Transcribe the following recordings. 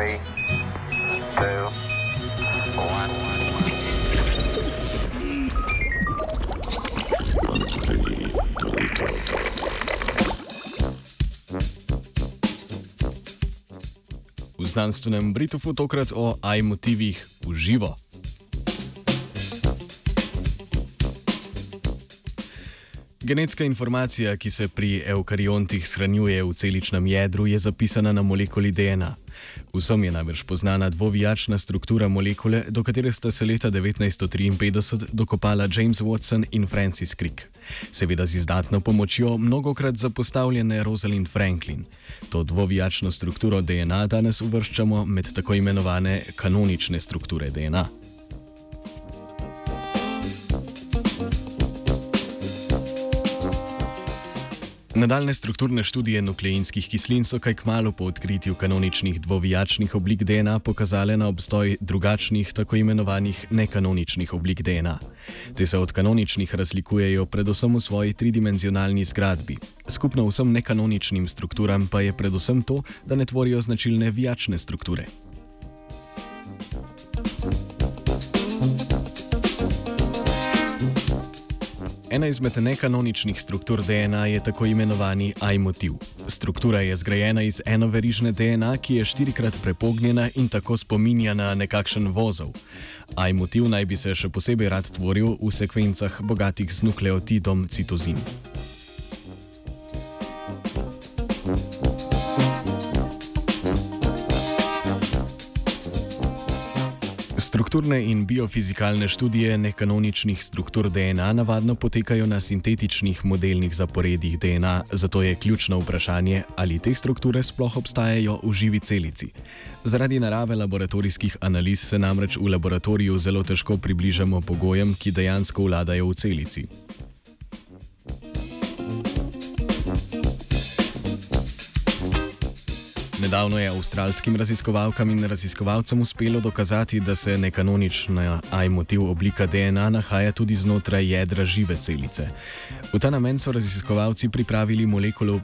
Three, two, one. V znanstvenem Britofu tokrat o aj-motivih v živo. Genetska informacija, ki se pri eukariontih shranjuje v celičnem jedru, je zapisana na molekuli DNA. Vsem je najbrž poznana dvovijačna struktura molekule, do katere sta se leta 1953 dokopala James Watson in Francis Crick. Seveda z izdatno pomočjo mnogokrat zapostavljene Rosalind Franklin. To dvovijačno strukturo DNA danes uvrščamo med tako imenovane kanonične strukture DNA. Nadaljne strukturne študije nukleinskih kislin so kaj kmalo po odkritju kanoničnih dvovijačnih oblik DNA pokazale na obstoj drugačnih, tako imenovanih nekanoničnih oblik DNA. Te se od kanoničnih razlikujejo predvsem v svoji tridimenzionalni zgradbi. Skupno vsem nekanoničnim strukturam pa je predvsem to, da ne tvorijo značilne vijačne strukture. Ena izmed nekanoničnih struktur DNA je tako imenovani aj-motiv. Struktura je zgrajena iz enoverižne DNA, ki je štirikrat prepognjena in tako spominja na nekakšen vozov. Aj-motiv naj bi se še posebej rad tvoril v sekvencah bogatih z nukleotidom citozin. Strukturne in biofizikalne študije nekanoničnih struktur DNA navadno potekajo na sintetičnih modelnih zaporedih DNA, zato je ključno vprašanje, ali te strukture sploh obstajajo v živi celici. Zaradi narave laboratorijskih analiz se namreč v laboratoriju zelo težko približamo pogojem, ki dejansko vladajo v celici. Nedavno je avstralskim raziskovalkam in raziskovalcem uspelo dokazati, da se nekanonična aj-motiv oblika DNA nahaja tudi znotraj jedra žive celice. V ta namen so raziskovalci pripravili molekulo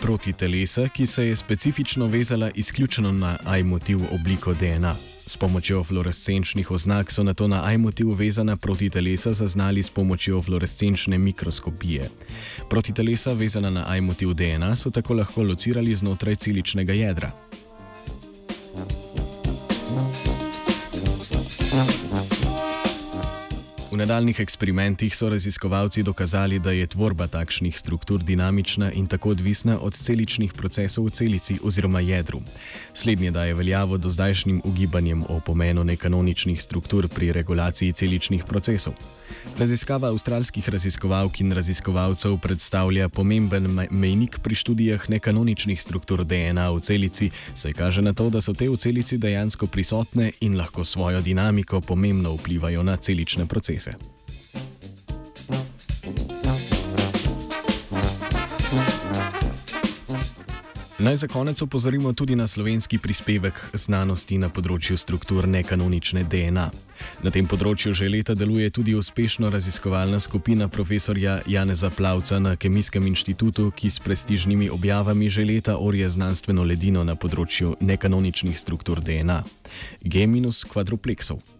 proti telesa, ki se je specifično vezala izključno na aj-motiv obliko DNA. S pomočjo fluorescenčnih oznak so na to na aj-motiv vezana proti telesa zaznali s pomočjo fluorescenčne mikroskopije. Proti telesa vezana na aj-motiv DNA so tako lahko locirali znotraj celičnega jedra. Nadaljnih eksperimentih so raziskovalci dokazali, da je tvorba takšnih struktur dinamična in tako odvisna od celičnih procesov v celici oziroma jedru. Slednje daje veljavo do zdajšnjim ugibanjem o pomenu nekanoničnih struktur pri regulaciji celičnih procesov. Raziskava avstralskih raziskovalk in raziskovalcev predstavlja pomemben mejnik pri študijah nekanoničnih struktur DNA v celici, saj kaže na to, da so te v celici dejansko prisotne in lahko svojo dinamiko pomembno vplivajo na celične procese. Naj za konec opozorimo tudi na slovenski prispevek znanosti na področju struktur nekanonične DNA. Na tem področju že leta deluje tudi uspešno raziskovalna skupina profesorja Janeza Plavca na Kemijskem inštitutu, ki s prestižnimi objavami že leta orje znanstveno ledino na področju nekanoničnih struktur DNA. G-quadrupleksov.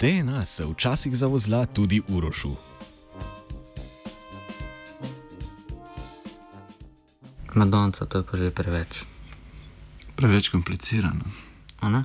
DNA se včasih zavozla tudi Urošu. Madonca, to je pa že preveč. Preveč komplicirano. A ne?